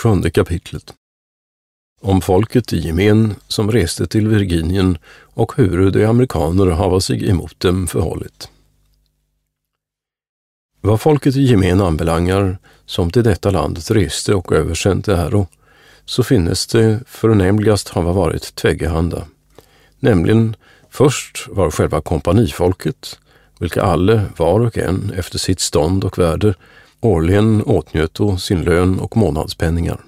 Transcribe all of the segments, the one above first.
Sjunde kapitlet. Om folket i gemen som reste till Virginien och huru de amerikaner hava sig emot dem förhållit. Vad folket i gemen anbelangar, som till detta landet reste och översände äro, så finnes det förnämligast hava varit tväggehanda. Nämligen först var själva kompanifolket, vilka alle var och en efter sitt stånd och värde årligen åtnjöto sin lön och månadspenningar.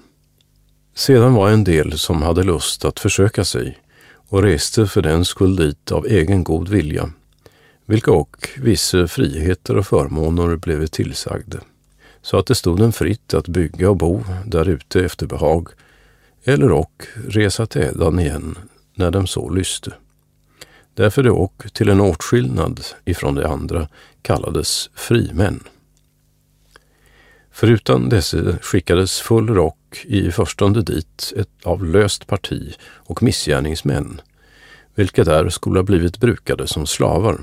Sedan var en del som hade lust att försöka sig och reste för den skull dit av egen god vilja, vilka och vissa friheter och förmåner blev tillsagda, så att det stod en fritt att bygga och bo där ute efter behag, eller och resa tädan igen när de så lyste. Därför det och till en åtskillnad ifrån de andra kallades frimän. Förutan dessa skickades full rock i förstone dit ett av löst parti och missgärningsmän, vilka där skulle ha blivit brukade som slavar,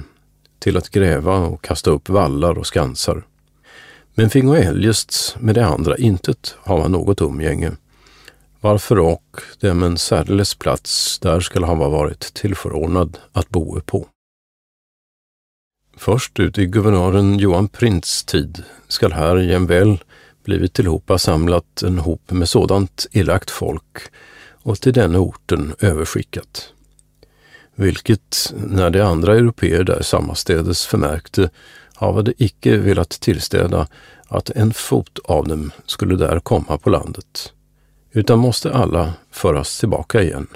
till att gräva och kasta upp vallar och skansar. Men fingo eljest med de andra intet hava något umgänge, varför och dem en särdeles plats där skulle ha varit tillförordnad att bo på. Först ut i guvernören Johan Prints tid skall här jämväl blivit tillhopa samlat en hop med sådant elakt folk och till denna orten överskickat. Vilket, när de andra europeer där sammastädes förmärkte, havade icke velat tillstäda att en fot av dem skulle där komma på landet, utan måste alla föras tillbaka igen,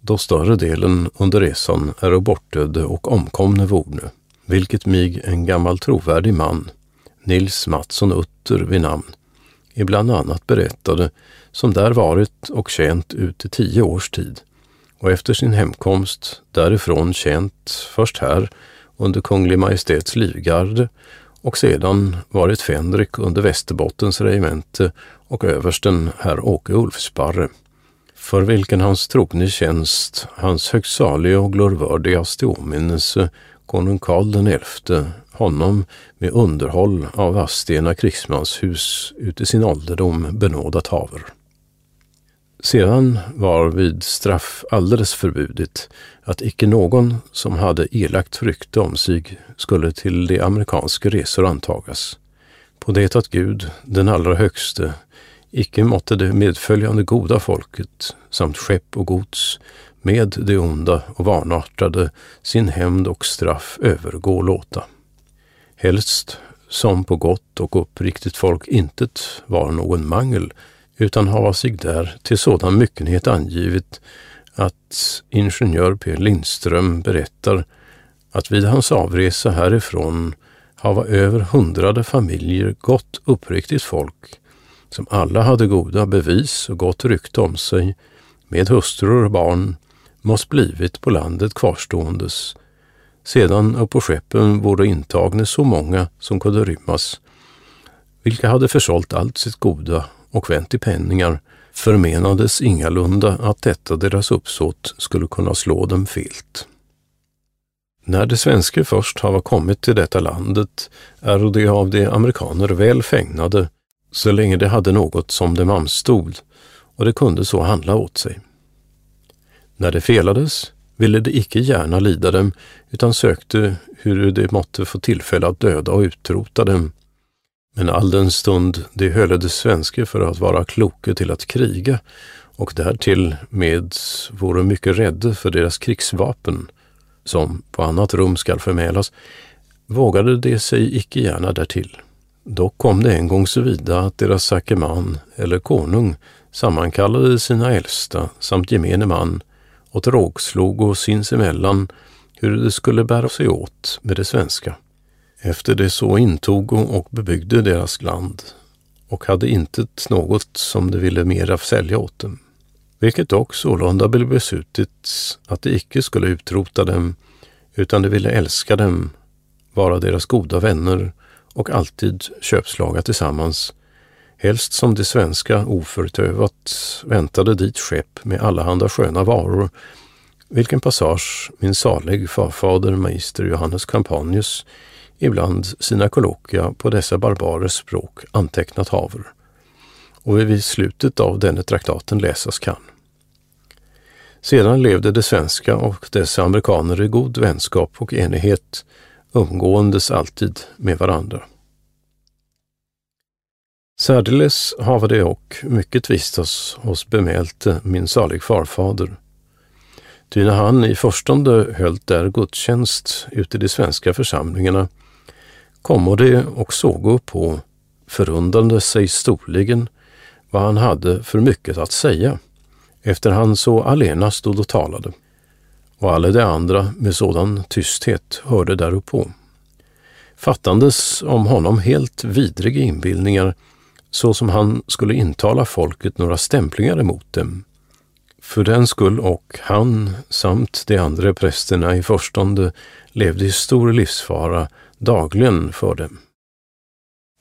då större delen under resan är bortödde och omkomne vorne vilket mig en gammal trovärdig man, Nils Mattsson Utter vid namn, ibland annat berättade, som där varit och tjänt ut i tio års tid och efter sin hemkomst därifrån tjänt först här under Kunglig Majestäts livgarde och sedan varit fänrik under Västerbottens regemente och översten herr Åke Ulfsparre, för vilken hans trogne tjänst, hans högtsaliga och glorvördigaste åminnelse konung Karl XI, honom med underhåll av Vadstena krigsmanshus ute sin ålderdom benådat haver. Sedan var vid straff alldeles förbjudet att icke någon som hade elakt rykte om sig skulle till de amerikanska resor antagas. På det att Gud, den allra högste, icke måtte det medföljande goda folket samt skepp och gods med det onda och vanartade sin hämnd och straff övergå låta. Helst som på gott och uppriktigt folk intet var någon mangel, utan hava sig där till sådan myckenhet angivit att ingenjör P. Lindström berättar att vid hans avresa härifrån hava över hundrade familjer gott uppriktigt folk, som alla hade goda bevis och gott rykte om sig, med hustrur och barn, måst blivit på landet kvarståendes, sedan upp på skeppen vore intagne så många som kunde rymmas, vilka hade försålt allt sitt goda och vänt i penningar, förmenades ingalunda att detta deras uppsåt skulle kunna slå dem felt. När de svenske först hava kommit till detta landet är de av de amerikaner väl fägnade, så länge de hade något som dem anstod, och de kunde så handla åt sig. När det felades ville de icke gärna lida dem, utan sökte hur de måtte få tillfälle att döda och utrota dem. Men all den stund de höll de svenske för att vara kloke till att kriga och därtill med vore mycket rädde för deras krigsvapen, som på annat rum skall förmälas, vågade de sig icke gärna därtill. Dock kom det en gång så vida att deras sakeman, eller konung, sammankallade sina äldsta samt gemene man och rågslog och sinsemellan hur det skulle bära sig åt med det svenska. Efter det så intog och bebyggde deras land och hade intet något som de ville mera sälja åt dem. Vilket dock sålunda blev beslutet att de icke skulle utrota dem, utan de ville älska dem, vara deras goda vänner och alltid köpslaga tillsammans helst som de svenska oförtövat väntade dit skepp med allehanda sköna varor, vilken passage min salig farfader magister Johannes Campanius ibland sina kolokia på dessa barbarers språk antecknat haver. och vid slutet av denna traktaten läsas kan. Sedan levde de svenska och dessa amerikaner i god vänskap och enighet, umgåendes alltid med varandra. Särdeles hava det och mycket vistas hos bemälte min salig farfader. Ty när han i förstone höll där gudstjänst ute i de svenska församlingarna, kommer det och sågo på, förundrande sig storligen vad han hade för mycket att säga, efter han så alena stod och talade, och alla de andra med sådan tysthet hörde däruppå. Fattandes om honom helt vidriga inbildningar så som han skulle intala folket några stämplingar emot dem. För den skull och han samt de andra prästerna i förstånde levde i stor livsfara dagligen för dem.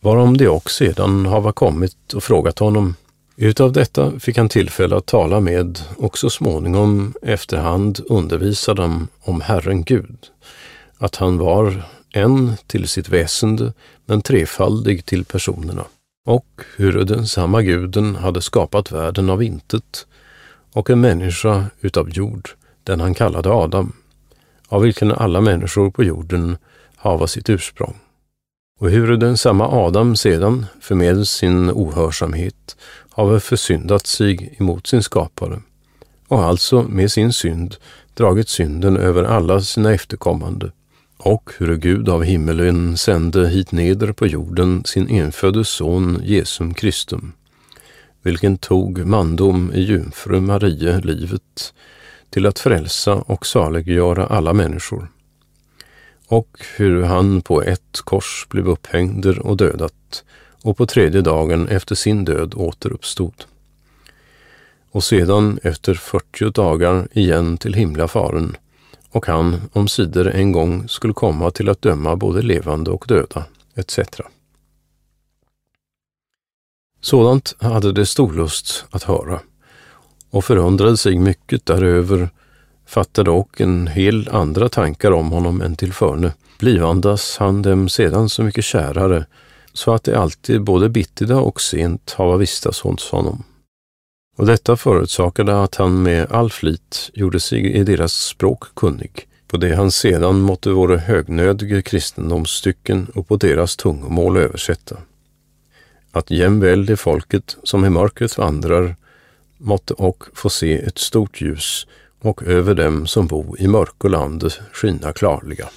Varom de också sedan hava kommit och frågat honom. Utav detta fick han tillfälle att tala med och så småningom efterhand undervisa dem om Herren Gud, att han var en till sitt väsende men trefaldig till personerna och hur den samma guden hade skapat världen av intet och en människa utav jord, den han kallade Adam, av vilken alla människor på jorden hava sitt ursprung. Och hur den samma Adam sedan, förmed sin ohörsamhet, hava försyndat sig emot sin skapare och alltså med sin synd dragit synden över alla sina efterkommande och hur Gud av himmelen sände hit neder på jorden sin enfödde son Jesum Kristum, vilken tog mandom i jungfru Marie livet till att frälsa och saliggöra alla människor. Och hur han på ett kors blev upphängd och dödat och på tredje dagen efter sin död återuppstod. Och sedan efter fyrtio dagar igen till himlafaren och han omsider en gång skulle komma till att döma både levande och döda, etc. Sådant hade de stor lust att höra och förundrade sig mycket däröver, fattade och en hel andra tankar om honom än tillförne, blivandas han dem sedan så mycket kärare, så att de alltid både bittida och sent hava vistas hos honom och detta förorsakade att han med all flit gjorde sig i deras språk kunnig, på det han sedan måtte våra högnödiga kristendomsstycken och på deras tungomål översätta. Att jämväl det folket som i mörkret vandrar måtte och få se ett stort ljus och över dem som bo i mörkolandet skina klarliga.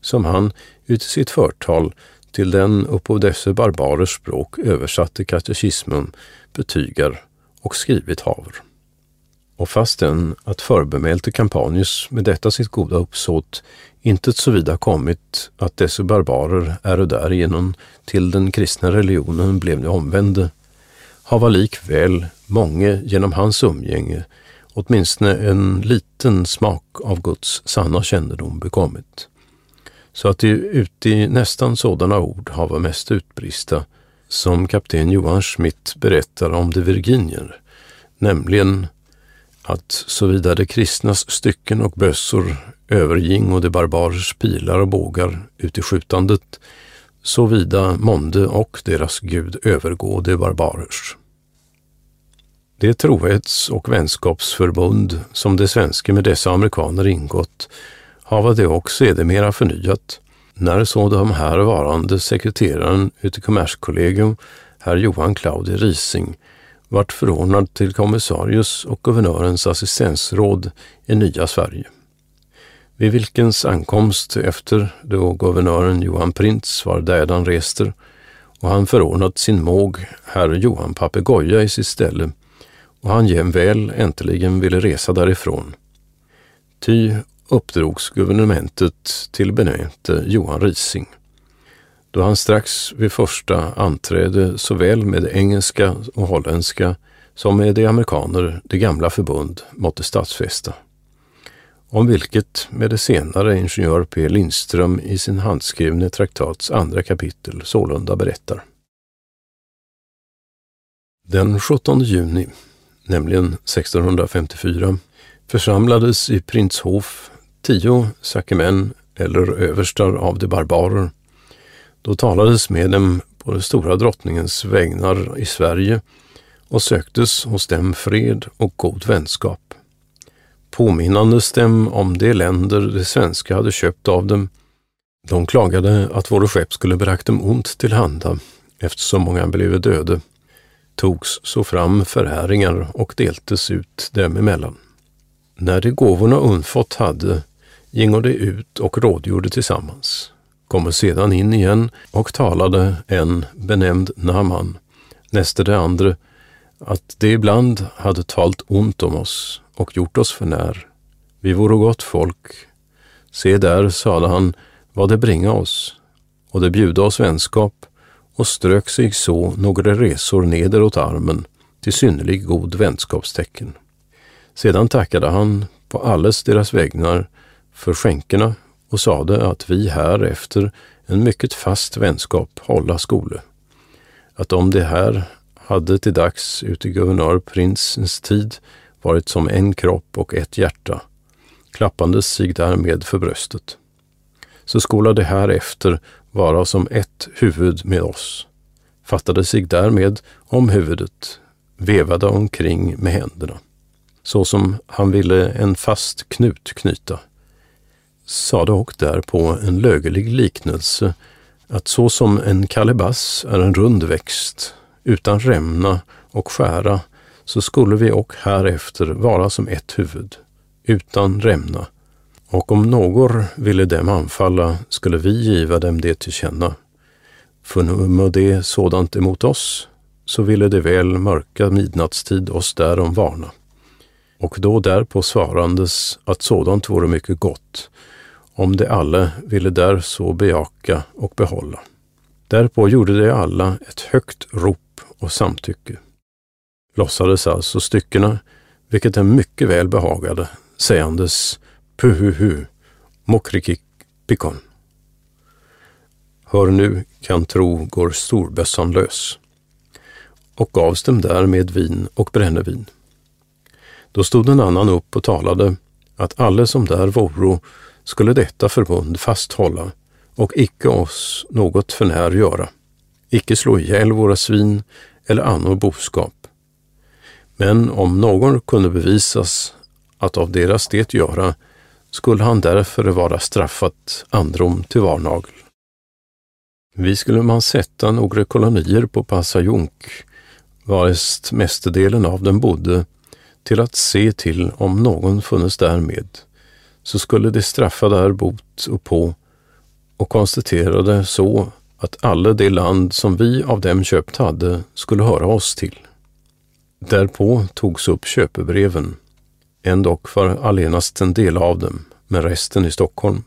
Som han uti sitt förtal till den uppå dessa barbarers språk översatte katekismen betygar och skrivit haver. Och fastän att förbemälte Campanius med detta sitt goda uppsåt intet såvida kommit att dessa barbarer är och därigenom till den kristna religionen blev de omvände, hava likväl många genom hans umgänge åtminstone en liten smak av Guds sanna kännedom bekommit. Så att de uti nästan sådana ord hava mest utbrista som kapten Johan Schmidt berättar om de Virginier, nämligen att såvida de kristnas stycken och bössor överging och de barbarers pilar och bågar ut i skjutandet, såvida månde och deras gud övergå de barbarers. Det trohets och vänskapsförbund som de svenska med dessa amerikaner ingått hava de också sedermera förnyat när så de här varande sekreteraren ute Kommerskollegium, herr Johan Claudi Rising, vart förordnad till kommissarius och guvernörens assistensråd i nya Sverige. Vid vilkens ankomst efter då guvernören Johan Printz var dädan rester och han förordnat sin måg, herr Johan Papegoja, i sitt ställe och han jämväl äntligen ville resa därifrån. Ty uppdrogs guvernementet till benämnte Johan Rising. Då han strax vid första anträde såväl med engelska och holländska som med de amerikaner det gamla förbund måtte statsfästa. Om vilket med det senare ingenjör P. Lindström i sin handskrivne traktats andra kapitel sålunda berättar. Den 17 juni, nämligen 1654, församlades i Prinshof tio sakemän eller överstar av de barbarer. Då talades med dem på den stora drottningens vägnar i Sverige och söktes hos dem fred och god vänskap. Påminnandes dem om de länder de svenska hade köpt av dem. De klagade att våra skepp skulle bragt dem ont tillhanda eftersom många blev döde, togs så fram förhäringar och deltes ut dem emellan. När de gåvorna undfått hade, gingo de ut och rådgjorde tillsammans, kommer sedan in igen och talade en benämnd Naman, näste det andra, att de ibland hade talt ont om oss och gjort oss för när. Vi vore gott folk. Se där, sade han, vad det bringa oss, och det bjuda oss vänskap och strök sig så några resor nederåt armen till synnerlig god vänskapstecken. Sedan tackade han på alles deras vägnar för skänkerna och sade att vi här efter en mycket fast vänskap hålla skole. Att om det här hade till dags uti guvernör prinsens tid varit som en kropp och ett hjärta, klappandes sig därmed för bröstet. Så skola det här efter vara som ett huvud med oss, fattade sig därmed om huvudet, vevade omkring med händerna, så som han ville en fast knut knyta, sade och därpå en lögelig liknelse att så som en kalebass är en rund växt, utan rämna och skära, så skulle vi och härefter vara som ett huvud, utan rämna och om någon ville dem anfalla skulle vi giva dem det till känna. Förnummer det sådant emot oss, så ville det väl mörka midnattstid oss därom varna. Och då därpå svarandes att sådant vore mycket gott, om de alla ville där så bejaka och behålla. Därpå gjorde de alla ett högt rop och samtycke. Lossades alltså styckena, vilket är mycket väl behagade, sägandes Puhuhu, mokrikik pikon. Hör nu, kan tro, går storbössan lös. Och gavs dem där med vin och brännevin. Då stod en annan upp och talade att alle som där voro skulle detta förbund fasthålla och icke oss något förnär göra, icke slå ihjäl våra svin eller annor boskap. Men om någon kunde bevisas att av deras det göra skulle han därför vara straffat androm till varnagel. Vi skulle man sätta några kolonier på Passajunk, varest mestadelen av dem bodde, till att se till om någon funnes därmed, så skulle de straffa där bot och på och konstaterade så att alla det land som vi av dem köpt hade skulle höra oss till. Därpå togs upp köpebreven dock för allenast en del av dem, med resten i Stockholm.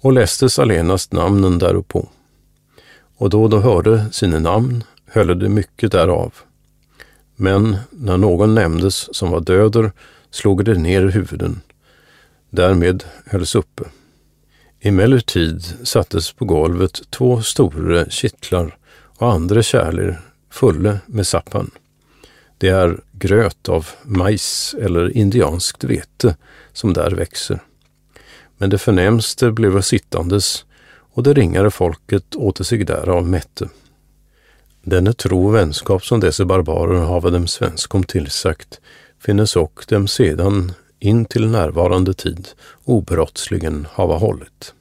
Och lästes allenast namnen däruppå. Och då de hörde sina namn höll de mycket därav. Men när någon nämndes som var döder slog de ner huvuden. Därmed hölls uppe. Emellertid sattes på golvet två stora kittlar och andra kärler fulla med sappan. Det är gröt av majs eller indianskt vete som där växer. Men det förnämste blev sittandes och det ringare folket åter sig därav mätte. Denne tro och vänskap som dessa barbarer hava dem svenskom tillsagt finnes och dem sedan in till närvarande tid obrottsligen hava hållit.